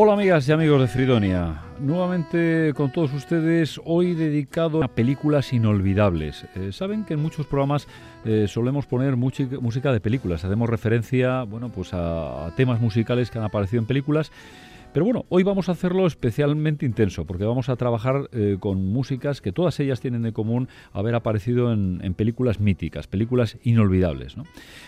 Hola amigas y amigos de Fridonia, nuevamente con todos ustedes, hoy dedicado a películas inolvidables. Eh, Saben que en muchos programas eh, solemos poner música de películas, hacemos referencia bueno, pues a temas musicales que han aparecido en películas pero bueno, hoy vamos a hacerlo especialmente intenso, porque vamos a trabajar eh, con músicas que todas ellas tienen de común haber aparecido en, películas míticas, películas inolvidables. ¿no?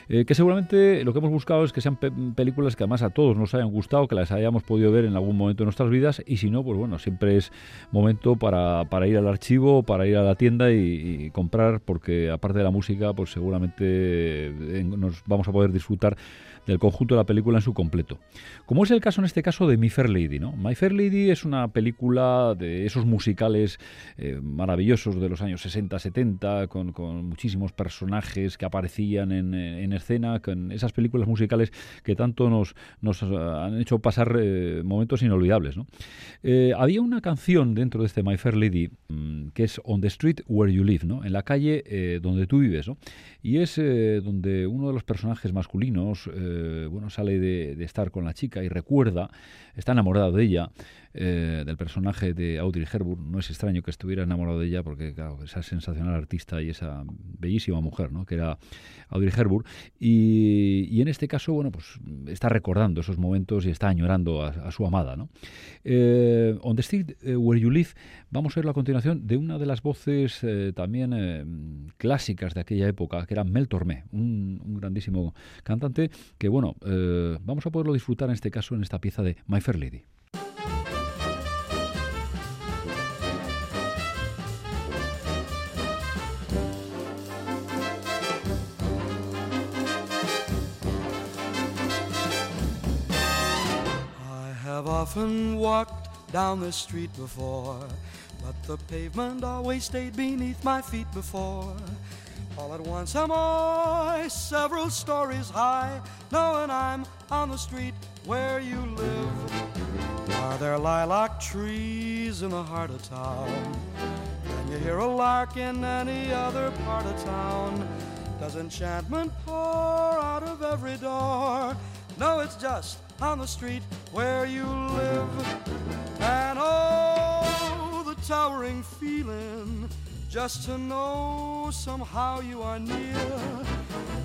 Eh, que seguramente lo que hemos buscado es que sean películas que además a todos nos hayan gustado, que las hayamos podido ver en algún momento de nuestras vidas, y si no, pues bueno, siempre es momento para, ir al archivo, para ir a la tienda y, y comprar, porque aparte de la música, pues seguramente eh, nos vamos a poder disfrutar del conjunto de la película en su completo. Como es el caso en este caso de My Fair Lady. ¿no? My Fair Lady es una película de esos musicales eh, maravillosos de los años 60-70, con, muchísimos personajes que aparecían en, escena, con esas películas musicales que tanto nos, nos han hecho pasar eh, momentos inolvidables. ¿no? Eh, había una canción dentro de este My Fair Lady mm, que es On the Street Where You Live, ¿no? en la calle donde tú vives. ¿no? Y es donde uno de los personajes masculinos eh, bueno, sale de, estar con la chica y recuerda, está enamorado de ella, eh, del personaje de Audrey Hepburn. No es extraño que estuviera enamorado de ella porque, claro, esa sensacional artista y esa bellísima mujer, ¿no? Que era Audrey Hepburn. Y, en este caso, bueno, pues está recordando esos momentos y está añorando a, su amada, ¿no? Eh, on the Street Where You Live, vamos a ver la continuación de una de las voces también clásicas de aquella época, que era Mel Tormé, un, un grandísimo cantante que bueno, eh, vamos a poderlo disfrutar en este caso en esta pieza de My Fair Lady. Often walked down the street before, but the pavement always stayed beneath my feet before. All at once am I several stories high, knowing I'm on the street where you live. Are there lilac trees in the heart of town? Can you hear a lark in any other part of town? Does enchantment pour out of every door? No, it's just on the street where you live. And oh, the towering feeling just to know somehow you are near.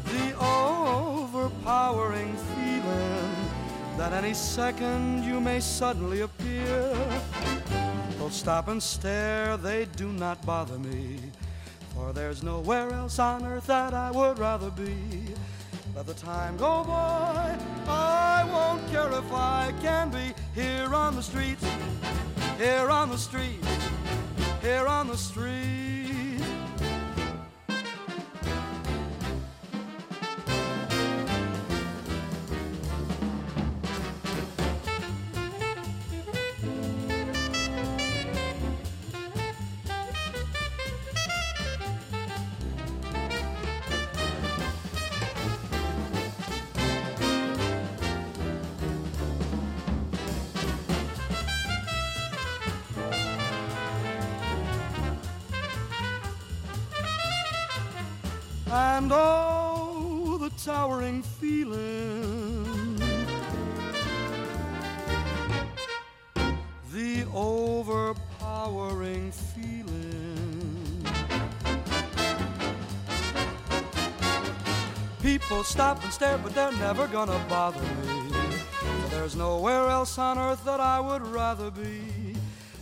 The overpowering feeling that any second you may suddenly appear. People stop and stare, they do not bother me. For there's nowhere else on earth that I would rather be. Let the time go by, I won't care if I can be here on the street, here on the street, here on the street. And oh, the towering feeling, the overpowering feeling. People stop and stare, but they're never gonna bother me. There's nowhere else on earth that I would rather be.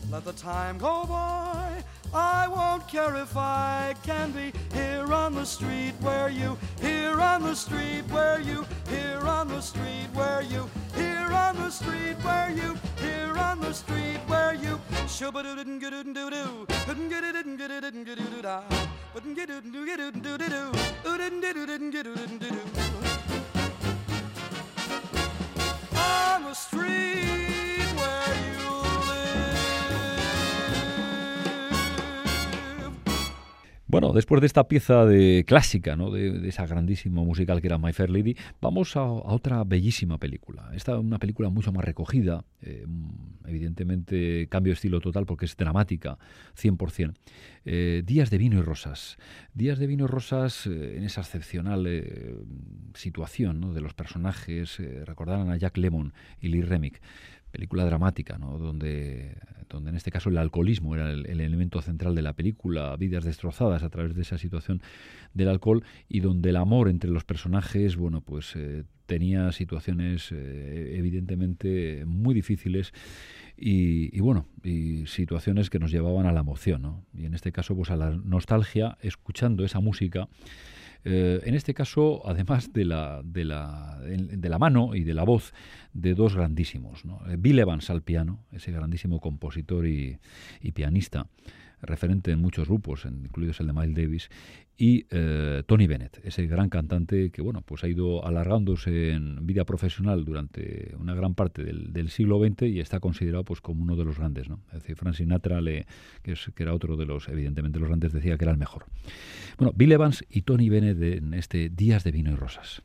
Let the time go by I won't care if I can be here here on the street where you, here on the street where you, here on the street where you, here on the street where you, here on the street where you. Shubba doo doo doo doo doo, couldn't get it, didn't get it, didn't get it, doo da, wouldn't get it, doo get it, doo doo doo, oo didn't get it, didn't get it, didn't doo doo. On the street. Bueno, después de esta pieza de clásica, ¿no? de, esa grandísima musical que era My Fair Lady, vamos a, otra bellísima película. Esta es una película mucho más recogida, eh, evidentemente cambio de estilo total porque es dramática, 100%. Eh, Días de vino y rosas. Días de vino y rosas eh, en esa excepcional situación de los personajes, recordarán a Jack Lemmon y Lee Remick película dramática, ¿no? donde, donde en este caso el alcoholismo era el, elemento central de la película, vidas destrozadas a través de esa situación del alcohol y donde el amor entre los personajes, bueno, pues eh, tenía situaciones eh, evidentemente muy difíciles y, bueno, y situaciones que nos llevaban a la emoción, ¿no? Y en este caso, pues a la nostalgia, escuchando esa música eh, en este caso, además de la, de, la, de la mano y de la voz de dos grandísimos, eh, Bill Evans al piano, ese grandísimo compositor y pianista, referente en muchos grupos, incluidos el de Miles Davis, y eh, Tony Bennett, ese gran cantante que bueno, pues ha ido alargándose en vida profesional durante una gran parte del, siglo XX y está considerado pues como uno de los grandes, ¿no? Es decir, Frank Sinatra, le, que, es, que era otro de los, evidentemente los grandes, decía que era el mejor. Bueno, Bill Evans y Tony Bennett en este Días de Vino y Rosas.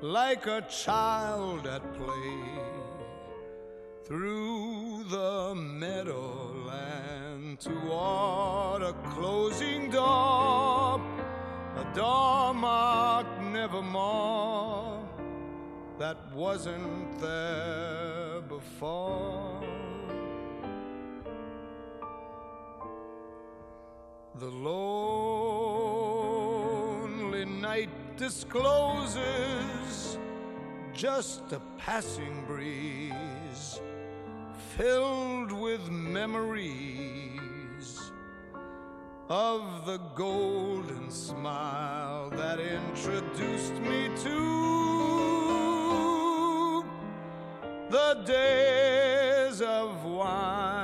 Like a child at play through the meadowland toward a closing door, a door marked nevermore that wasn't there before. The night discloses just a passing breeze filled with memories of the golden smile that introduced me to the days of wine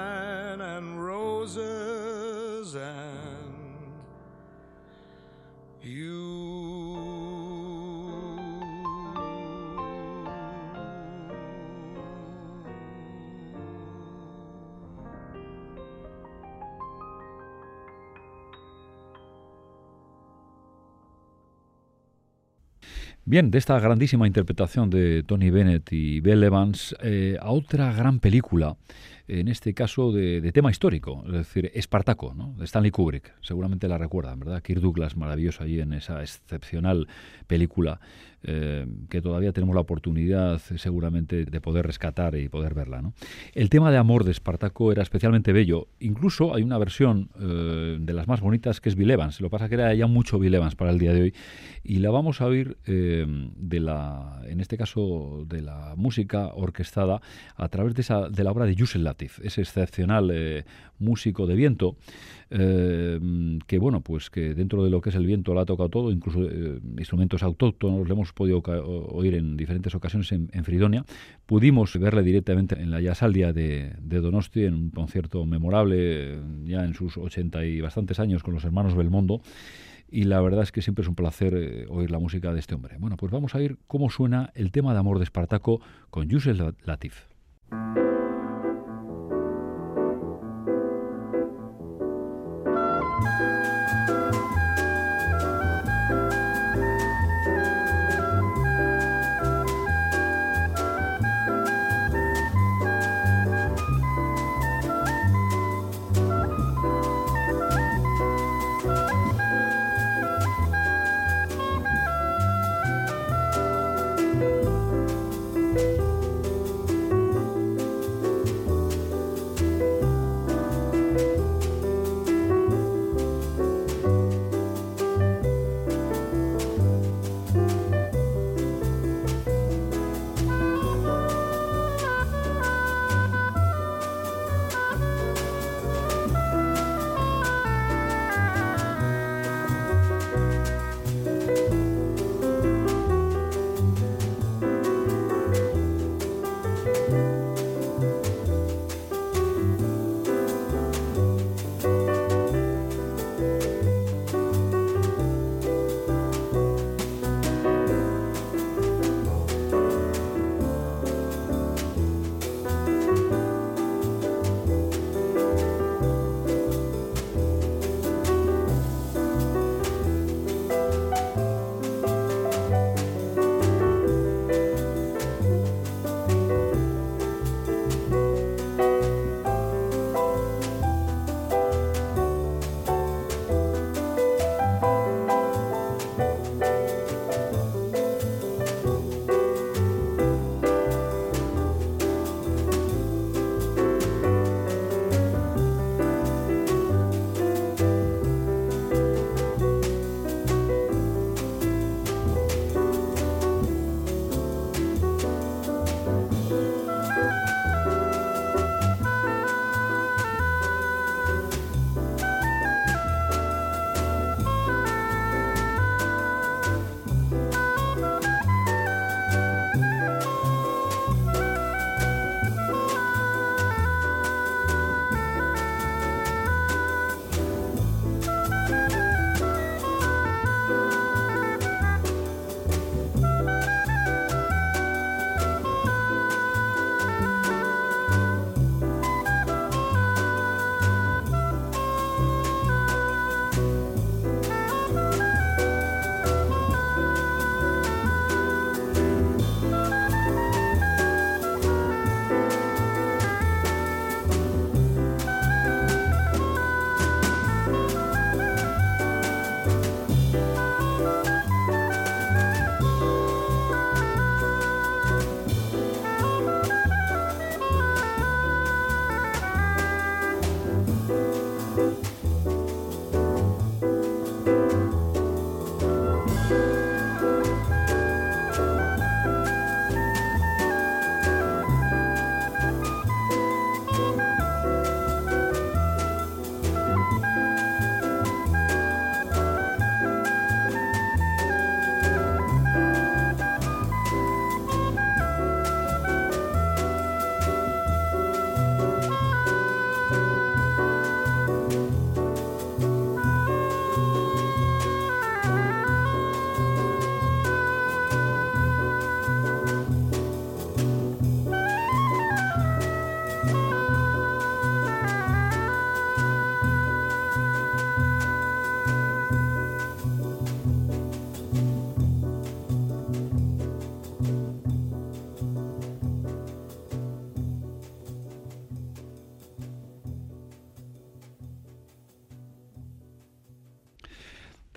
Bien, de esta grandísima interpretación de Tony Bennett y Bell Evans eh, a otra gran película, en este caso de, tema histórico, es decir, Espartaco, ¿no? de Stanley Kubrick. Seguramente la recuerdan, ¿verdad? Kirk Douglas, maravilloso allí en esa excepcional película eh, que todavía tenemos la oportunidad eh, seguramente de poder rescatar y poder verla. El tema de amor de Espartaco era especialmente bello. Incluso hay una versión eh, de las más bonitas que es Bill Evans. Lo que pasa que era ya mucho Bill para el día de hoy. Y la vamos a oír de la, en este caso de la música orquestada a través de, esa, de la obra de Yusel Latif, ese excepcional músico de viento. que bueno, pues que dentro de lo que es el viento lo ha tocado todo, incluso instrumentos autóctonos, le hemos podido oír en diferentes ocasiones en, Fridonia. Pudimos verle directamente en la Yasaldia de, de Donosti en un concierto memorable ya en sus ochenta y bastantes años con los hermanos Belmondo y la verdad es que siempre es un placer eh, oír la música de este hombre. Bueno, pues vamos a oír cómo suena el tema de amor de Espartaco con Yusef Latif.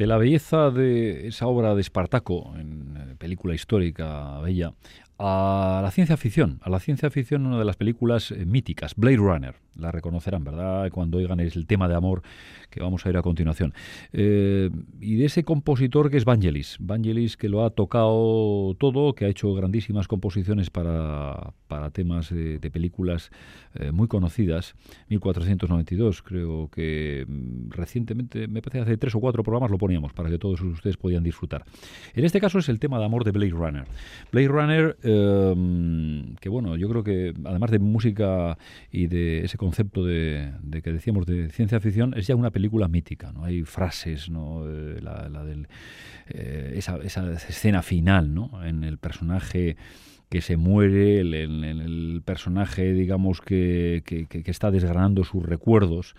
La belleza de esa obra de Espartaco, en eh, película histórica bella, a la ciencia ficción, a la ciencia ficción una de las películas eh, míticas, Blade Runner, la reconocerán, ¿verdad? Cuando oigan el tema de amor que vamos a ir a continuación. Eh, y de ese compositor que es Vangelis, Vangelis que lo ha tocado todo, que ha hecho grandísimas composiciones para, para temas de, películas eh, muy conocidas, 1492 creo que mm, recientemente, me parece hace tres o cuatro programas lo poníamos para que todos ustedes podían disfrutar. En este caso es el tema de amor de Blade Runner. Blade Runner, eh, que bueno, yo creo que además de música y de ese de, que decíamos de ciencia ficción, es ya una película mítica, ¿no? Hay frases, ¿no? Eh, la, del, eh, esa, escena final, ¿no? En el personaje que se muere, en el, personaje, digamos, que, que, está desgranando sus recuerdos.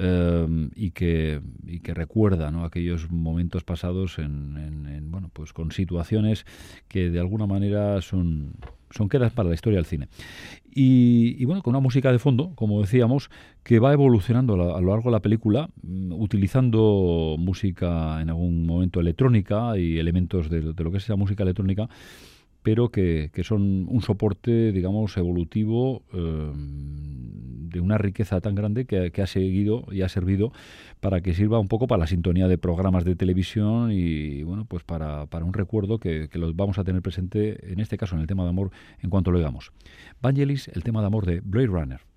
Eh, y, que, y que recuerda ¿no? aquellos momentos pasados en, en, bueno pues con situaciones que de alguna manera son son quedas para la historia del cine. Y, bueno, con una música de fondo, como decíamos, que va evolucionando a, lo largo de la película, mm, utilizando música en algún momento electrónica y elementos de, de lo que es la música electrónica pero que, son un soporte, digamos, evolutivo eh, de una riqueza tan grande que, ha seguido y ha servido para que sirva un poco para la sintonía de programas de televisión y, bueno, pues para, un recuerdo que, que lo vamos a tener presente, en este caso, en el tema de amor, en cuanto lo oigamos. Vangelis, el tema de amor de Blade Runner.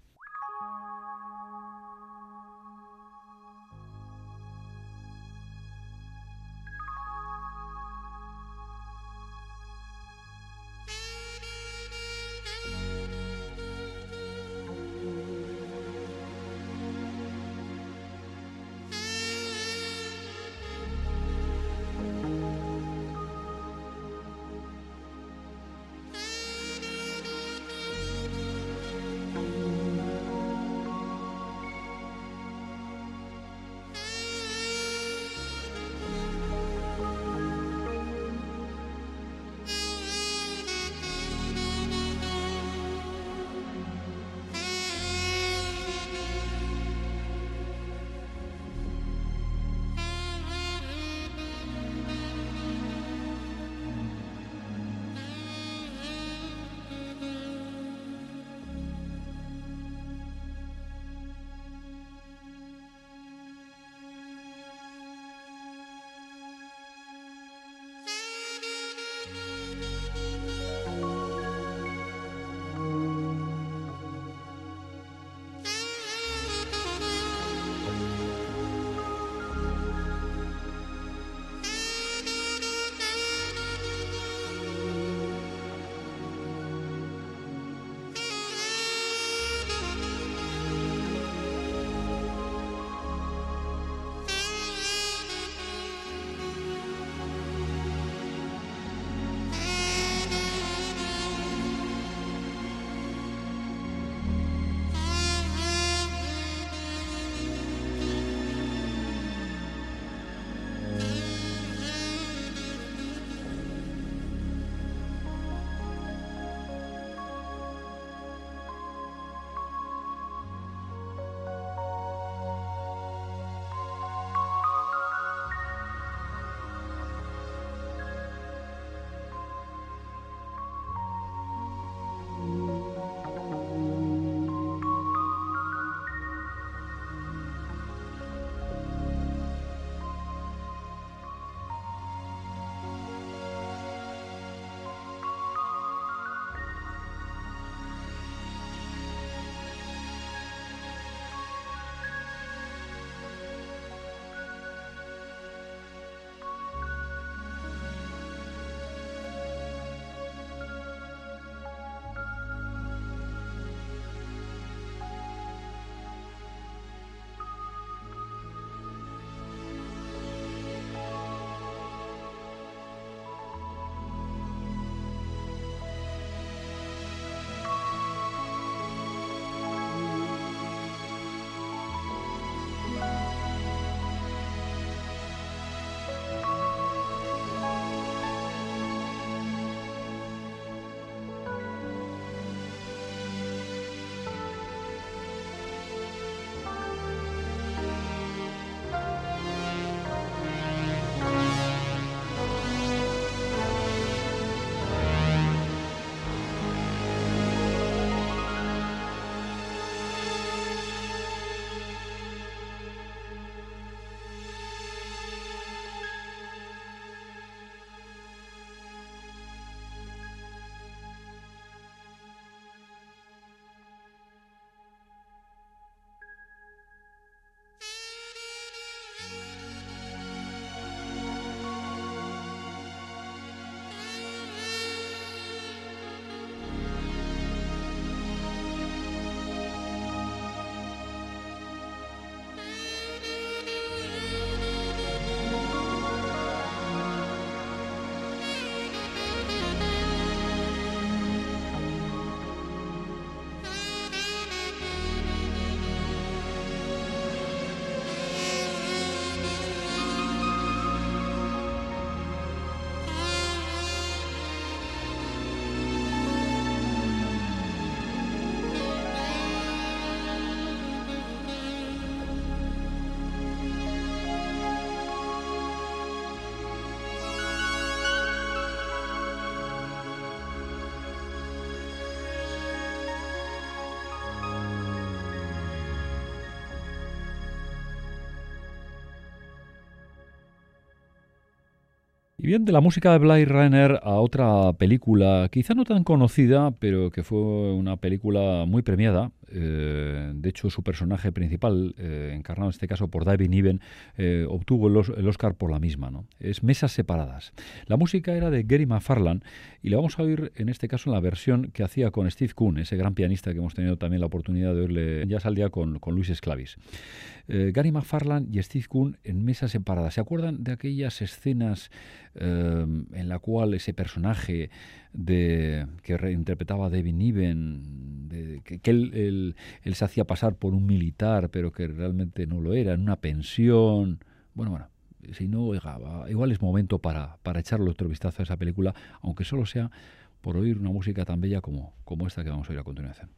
Y bien, de la música de Blade Runner a otra película, quizá no tan conocida, pero que fue una película muy premiada. Eh, de hecho, su personaje principal, eh, encarnado en este caso por David Niven, eh, obtuvo el, Oscar por la misma. ¿no? Es Mesas Separadas. La música era de Gary McFarland y la vamos a oír en este caso en la versión que hacía con Steve Kuhn, ese gran pianista que hemos tenido también la oportunidad de oírle ya al día con, Luis Esclavis. Gary McFarland y Steve Kuhn en Mesas Separadas. ¿Se acuerdan de aquellas escenas en la cual ese personaje de, que reinterpretaba David Niven, de, que, él, se hacía pasar por un militar, pero que realmente no lo era, en una pensión. Bueno, bueno, si no, igual es momento para, para echarle otro vistazo a esa película, aunque solo sea por oír una música tan bella como, como esta que vamos a oír a continuación.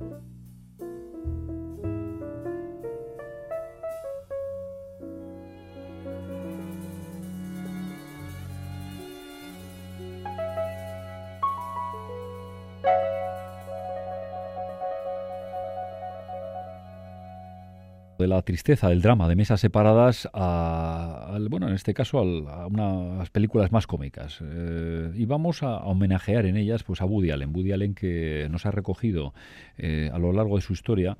thank you de la tristeza, del drama, de mesas separadas, a, bueno, en este caso a unas películas más cómicas. Eh, y vamos a, homenajear en ellas pues, a Woody Allen. Woody Allen que nos ha recogido eh, a lo largo de su historia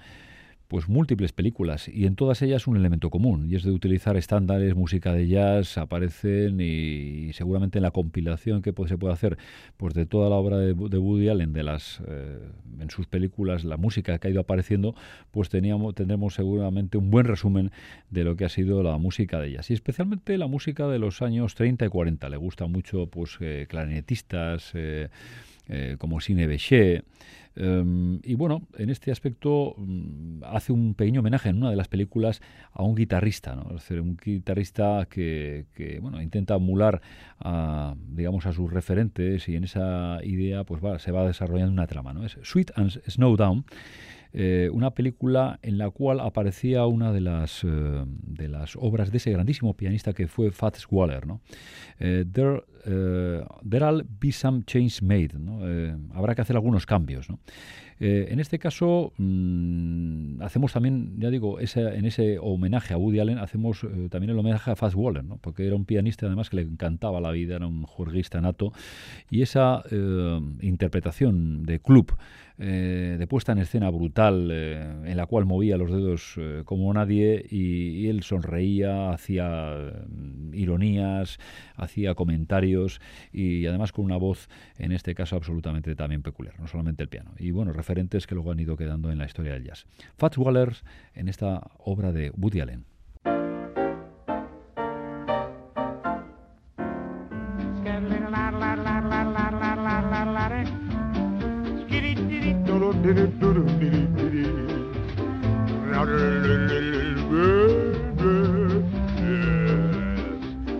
pues múltiples películas y en todas ellas un elemento común y es de utilizar estándares, música de jazz, aparecen y, seguramente en la compilación que se puede hacer pues de toda la obra de, Woody Allen, de las eh, en sus películas, la música que ha ido apareciendo, pues teníamos, tendremos seguramente un buen resumen de lo que ha sido la música de ellas y especialmente la música de los años 30 y 40. Le gusta mucho pues eh, clarinetistas eh, como Cine Bechet, Em, y bueno, en este aspecto mm, hace un pequeño homenaje en una de las películas a un guitarrista, ¿no? un guitarrista que, bueno, intenta emular a, digamos, a sus referentes y en esa idea pues se va desarrollando una trama. ¿no? Es Sweet and Snowdown. Eh, una película en la cual aparecía una de las, eh, de las obras de ese grandísimo pianista que fue Fats Waller. ¿no? Eh, there, there'll be some change made. habrá que hacer algunos cambios. En este caso, mm, hacemos también, ya digo, en ese homenaje a Woody Allen, hacemos también el homenaje a Fats Waller, ¿no? porque era un pianista además que le encantaba la vida, era un juerguista nato, y esa interpretación de club eh, de puesta en escena brutal eh, en la cual movía los dedos eh, como nadie y, él sonreía, hacía mm, ironías, hacía comentarios y además con una voz en este caso absolutamente también peculiar, no solamente el piano. Y bueno, referentes que luego han ido quedando en la historia del jazz. Fats Waller en esta obra de Woody Allen.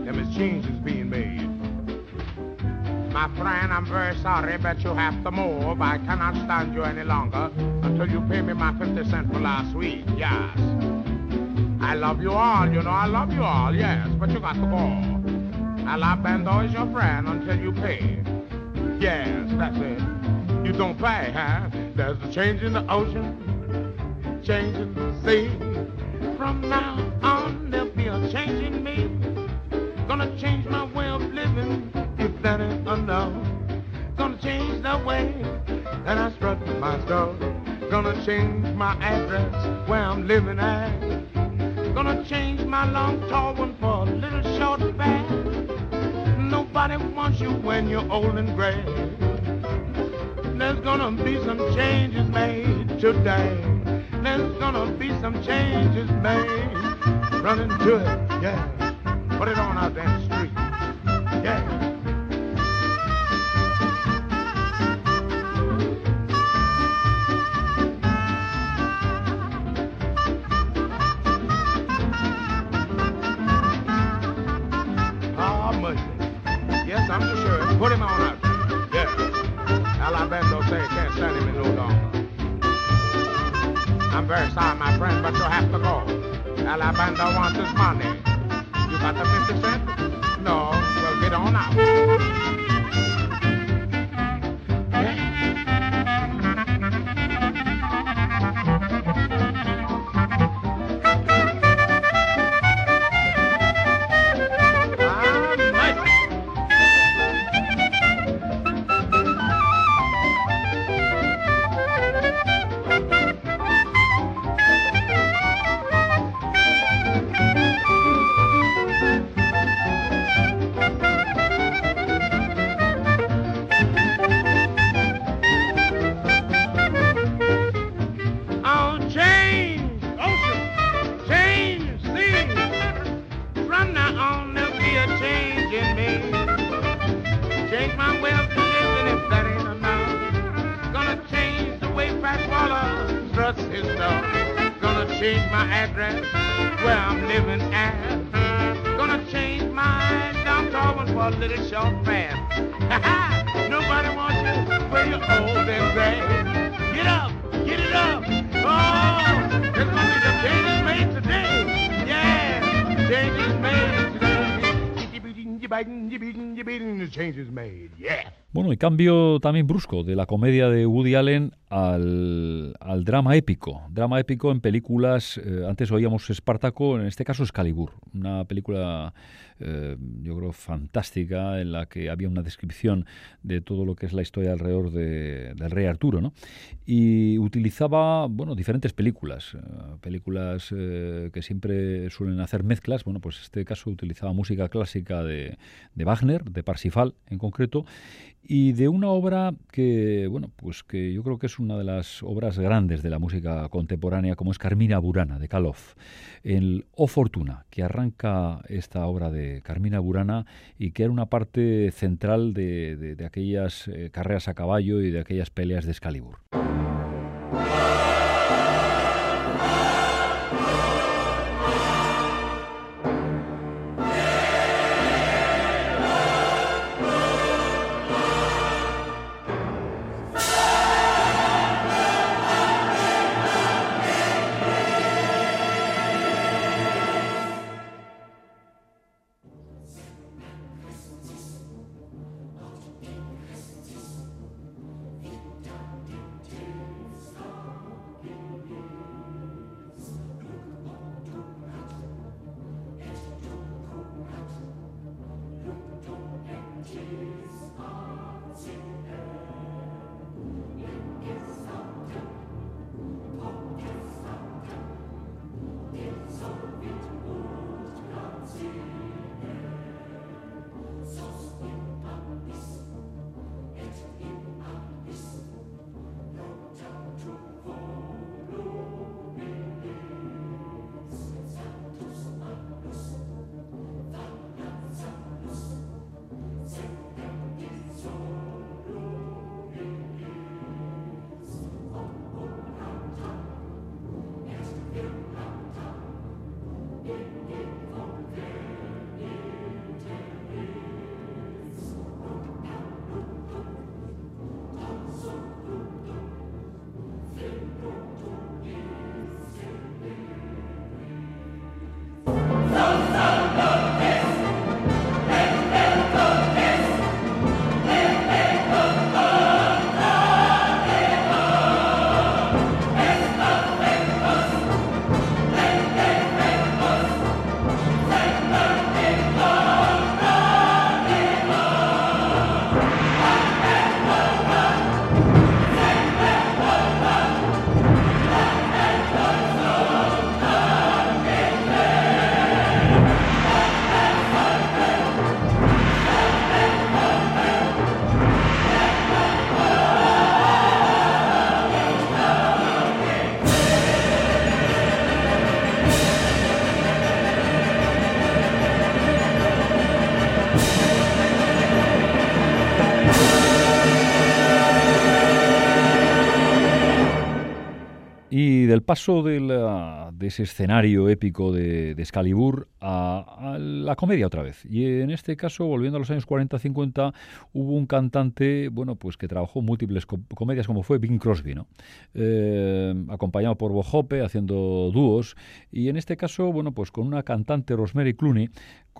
Let me stand you any longer until you pay me my 50 cents for last week. Yes. I love you all, you know, I love you all, yes, but you got to go. Alabando is your friend until you pay. Yes, that's it. You don't pay, huh? There's a change in the ocean, change in the sea. From now on, there'll be a change in me. Gonna change my way of living, if that ain't enough. Gonna change the way that I strut my. Gonna change my address where I'm living at. Gonna change my long tall one for a little short fat. Nobody wants you when you're old and gray there's gonna be some changes made today. There's gonna be some changes made. Run into it, yeah. Put it on out there Put him on out Alabendo say can't stand him no longer. I'm very sorry, my friend, but you'll have to go. Alabando wants his money. You got the 50 cents? No, well, get on out. Cambio también brusco de la comedia de Woody Allen al, drama épico. Drama épico en películas, eh, antes oíamos Espartaco, en este caso Excalibur, una película eh, yo creo fantástica en la que había una descripción de todo lo que es la historia alrededor del rey Arturo, ¿no? Y utilizaba, bueno, diferentes películas, eh, películas que siempre suelen hacer mezclas, bueno, pues en este caso utilizaba música clásica de, de Wagner, de Parsifal en concreto, y de una obra que, bueno, pues que yo creo que es una de las obras grandes de la música contemporánea, como es Carmina Burana, de Kaloff. El O Fortuna, que arranca esta obra de Carmina Burana y que era una parte central de, aquellas eh, carreras a caballo y de aquellas peleas de Excalibur. Del paso de, de, ese escenario épico de, de Excalibur a, la comedia otra vez. Y en este caso, volviendo a los años 40-50, hubo un cantante, bueno, pues que trabajó múltiples comedias, como fue Bing Crosby, ¿no? Eh, acompañado por Bob Hope, haciendo dúos. Y en este caso, bueno, pues con una cantante, Rosemary Clooney,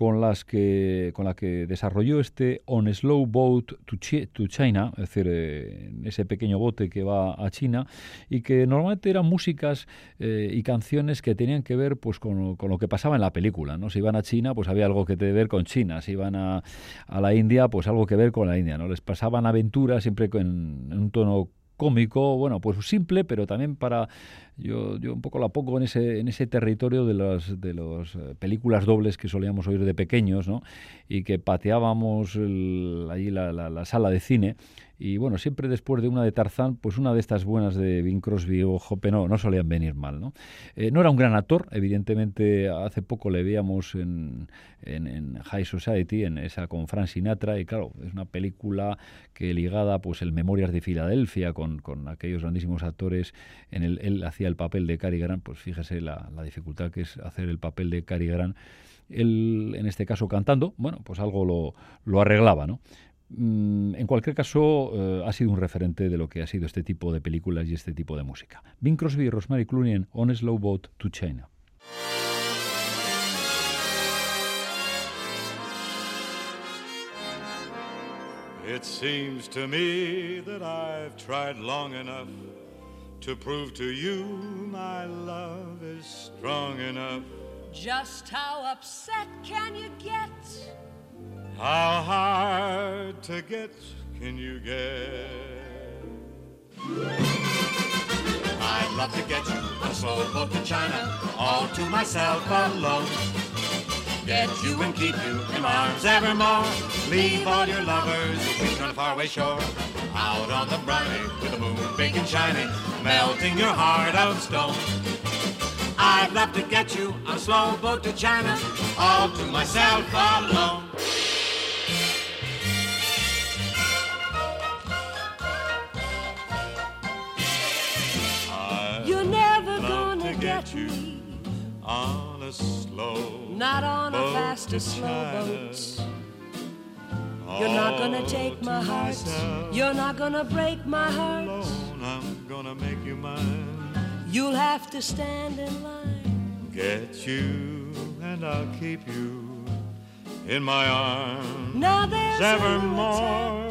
con las que con la que desarrolló este On Slow Boat to, to China, es decir, eh, ese pequeño bote que va a China y que normalmente eran músicas eh, y canciones que tenían que ver pues con, con, lo que pasaba en la película, ¿no? Si iban a China, pues había algo que ver con China, si iban a, a la India, pues algo que ver con la India, ¿no? Les pasaban aventuras siempre en un tono cómico, bueno, pues simple, pero también para yo, yo un poco la pongo en ese, en ese territorio de las de los eh, películas dobles que solíamos oír de pequeños, ¿no? Y que pateábamos allí la, la, sala de cine. Y bueno, siempre después de una de Tarzán, pues una de estas buenas de Bing Crosby o Hope no, no solían venir mal, ¿no? Eh, no era un gran actor, evidentemente hace poco le veíamos en, en, High Society, en esa con Frank Sinatra, y claro, es una película que ligada pues el Memorias de Filadelfia con, con aquellos grandísimos actores, en el, él hacía el papel de Cary Grant, pues fíjese la, dificultad que es hacer el papel de Cary Grant. Él, en este caso, cantando, bueno, pues algo lo, lo arreglaba, ¿no? Mm, en cualquier caso, eh, ha sido un referente de lo que ha sido este tipo de películas y este tipo de música. Bing Crosby y Rosemary Clooney en On a Slow Boat to China. It seems to me that I've tried long enough to prove to you my love is strong enough. Just how upset can you get? How hard to get can you get? I'd love to get you a slow boat to China, all to myself alone. Get you and keep you in arms evermore. Leave all your lovers, weak on a faraway shore. Out on the briny with the moon big and shining, melting your heart of stone. I'd love to get you on a slow boat to China, all to myself alone. You're never gonna get me. On a slow Not on a faster slow boat. You're not gonna take my heart. myself You're not gonna break my heart. alone. I'm gonna make you mine. You'll have to stand in line. Get you and I'll keep you in my arms Now there's evermore.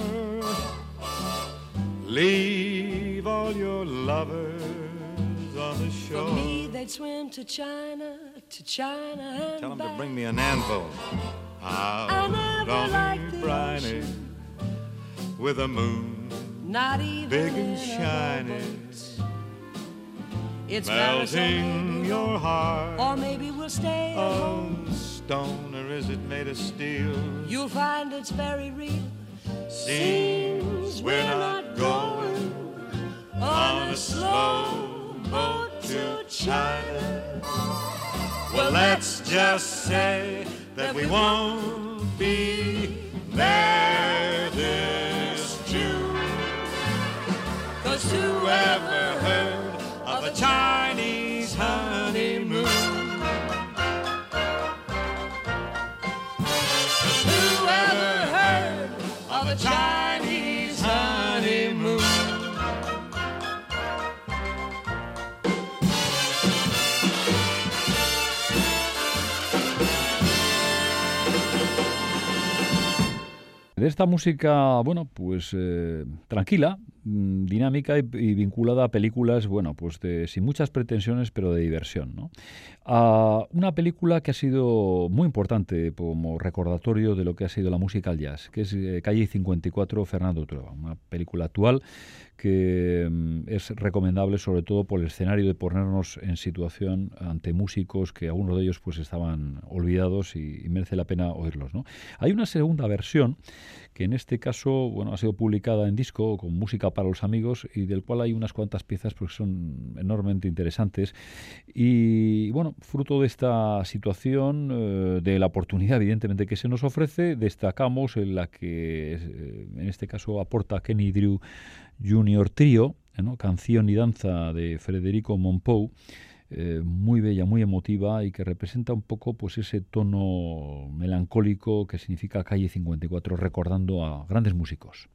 Leave all your lovers the For me, they'd swim to China, to China and Tell them back. to bring me an anvil. I Out never on liked the the briny ocean. with a moon Not even big and shiny. It's melting your heart. or maybe we'll stay at Oh, home. stone or is it made of steel? You'll find it's very real. Seems we're not going on a slow boat to China. Well, let's just say that we won't be there this June. Cause Whoever heard of a Chinese De esta música, bueno, pues eh, tranquila, mm, dinámica y, vinculada a películas, bueno, pues de, sin muchas pretensiones, pero de diversión, ¿no? A una película que ha sido muy importante como recordatorio de lo que ha sido la música al jazz, que es eh, Calle 54, Fernando Trueba, una película actual que mm, es recomendable sobre todo por el escenario de ponernos en situación ante músicos que algunos de ellos pues estaban olvidados y, y merece la pena oírlos, ¿no? Hay una segunda versión que en este caso bueno, ha sido publicada en disco con música para los amigos y del cual hay unas cuantas piezas porque son enormemente interesantes y bueno, fruto de esta situación, eh, de la oportunidad evidentemente que se nos ofrece, destacamos en la que eh, en este caso aporta Kenny Drew Junior Trio, eh, canción y danza de Federico Monpou, muy bella, muy emotiva y que representa un poco pues ese tono melancólico que significa Calle 54, recordando a grandes músicos.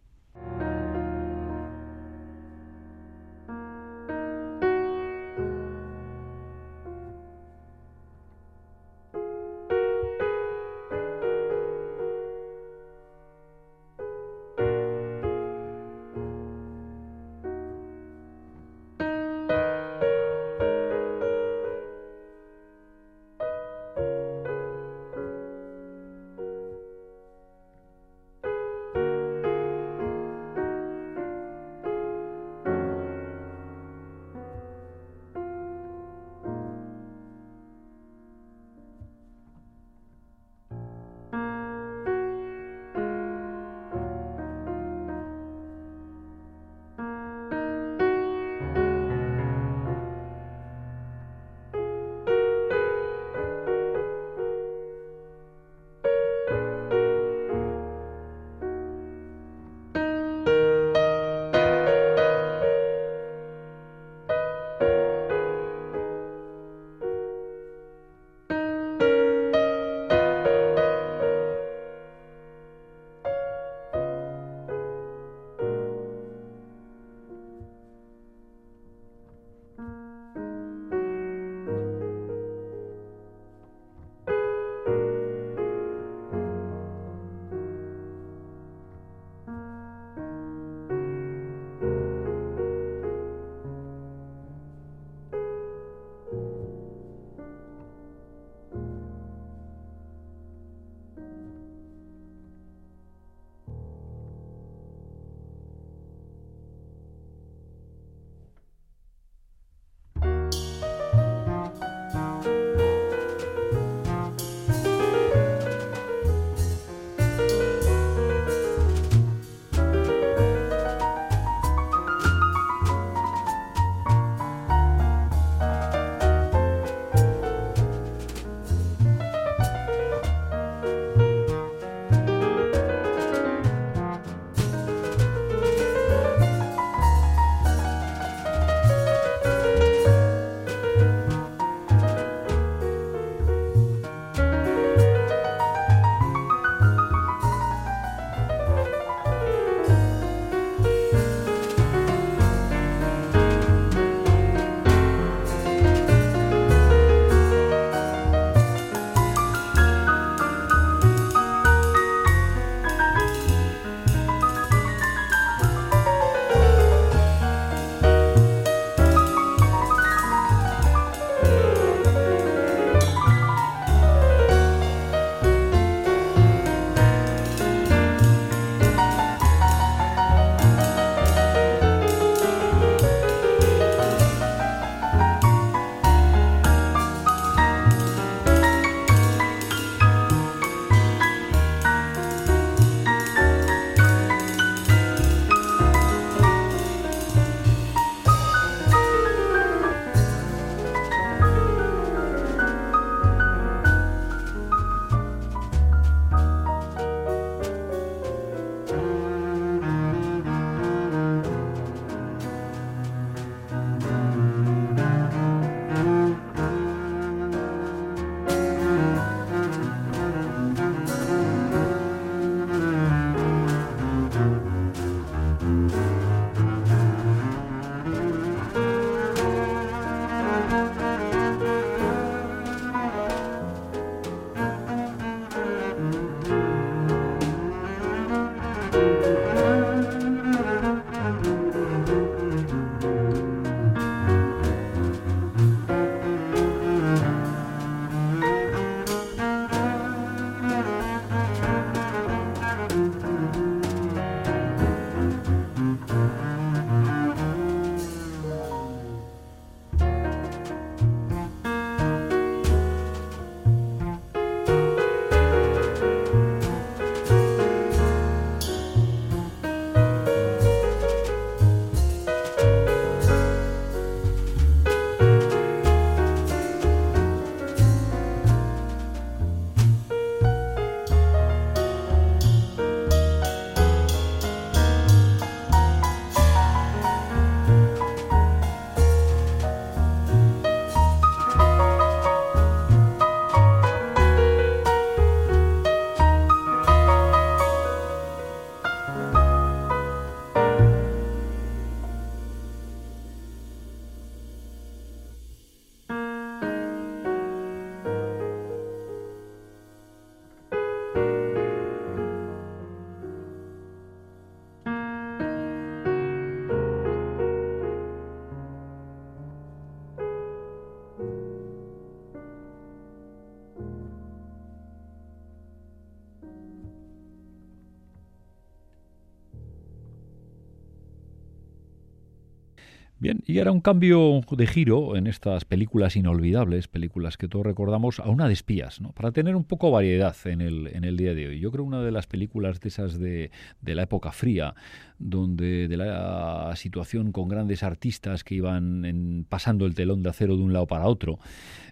Era un cambio de giro en estas películas inolvidables, películas que todos recordamos, a una de espías, ¿no? para tener un poco variedad en el, en el día de hoy. Yo creo una de las películas de esas de, de la época fría, donde de la situación con grandes artistas que iban pasando el telón de acero de un lado para otro,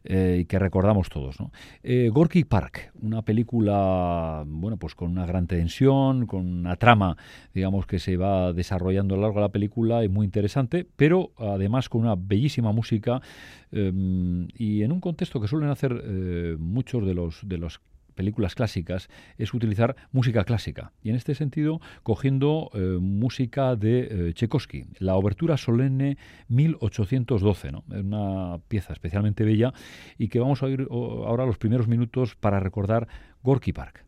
eh, que recordamos todos. ¿no? Eh, Gorky Park, una película bueno, pues con una gran tensión, con una trama digamos que se va desarrollando a lo largo de la película y muy interesante, pero además con una bellísima música em, y en un contexto que suelen hacer eh, muchos de los, de los películas clásicas es utilizar música clásica. Y en este sentido, cogiendo eh, música de eh, Tchaikovsky, la Obertura Solemne 1812, ¿no? una pieza especialmente bella y que vamos a oír ahora los primeros minutos para recordar Gorky Park.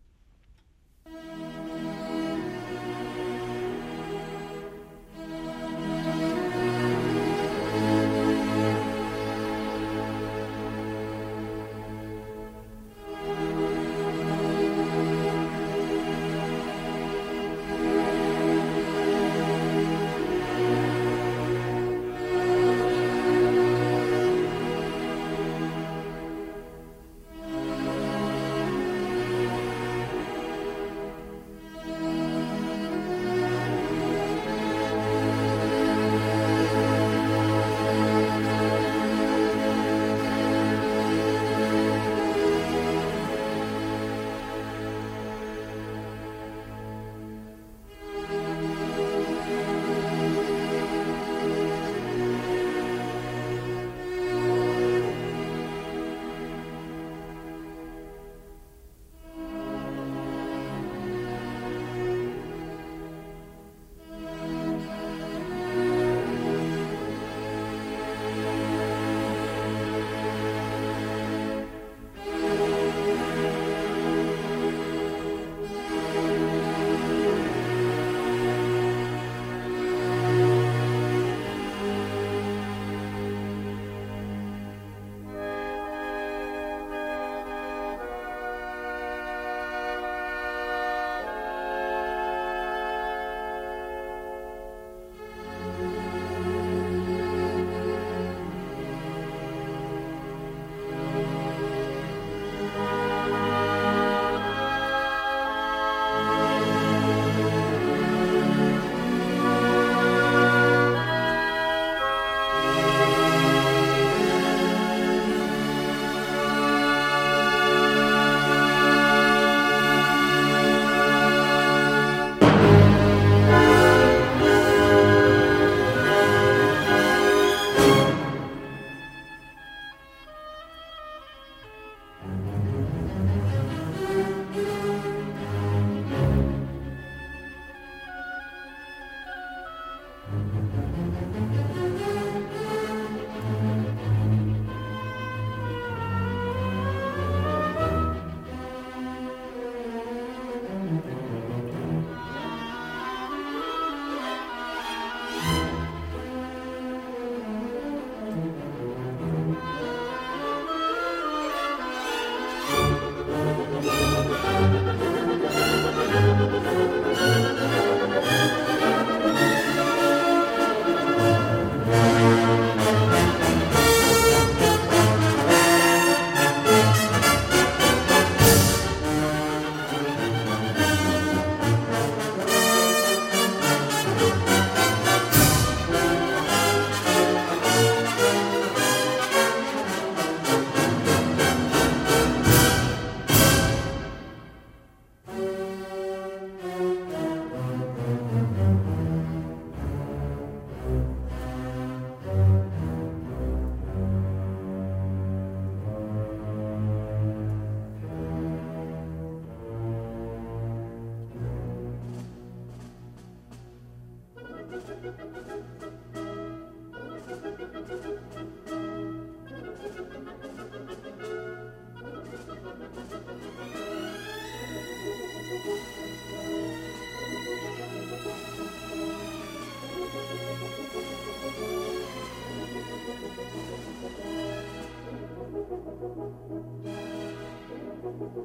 Thank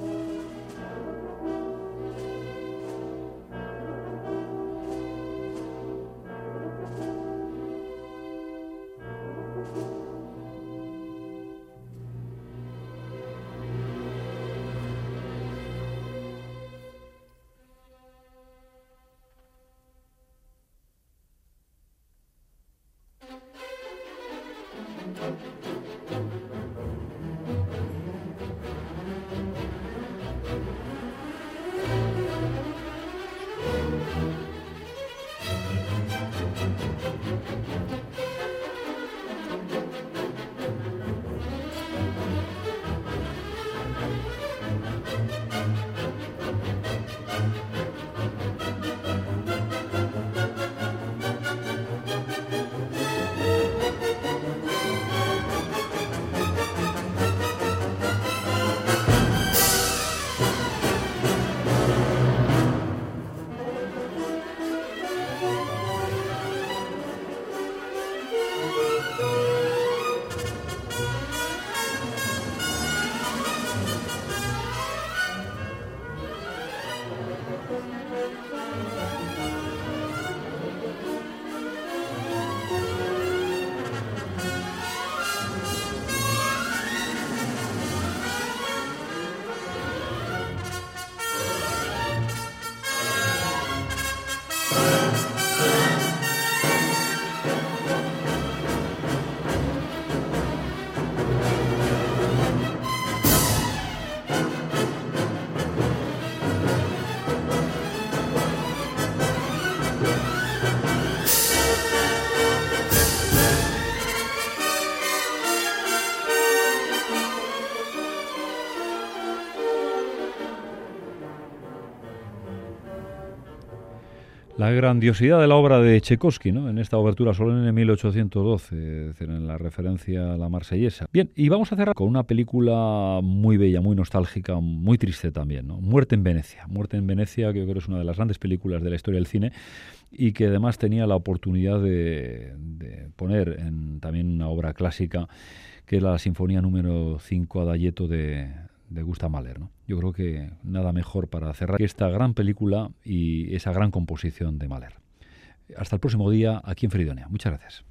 you. Grandiosidad de la obra de Tchaikovsky, ¿no? En esta obertura solemne en 1812, es decir, en la referencia a la marsellesa. Bien, y vamos a cerrar con una película muy bella, muy nostálgica, muy triste también, ¿no? Muerte en Venecia. Muerte en Venecia, que yo creo es una de las grandes películas de la historia del cine y que además tenía la oportunidad de, poner en también una obra clásica que es la Sinfonía número 5 Adayeto de, de Gustav Mahler. ¿no? Yo creo que nada mejor para cerrar esta gran película y esa gran composición de Mahler. Hasta el próximo día aquí en Feridonia. Muchas gracias.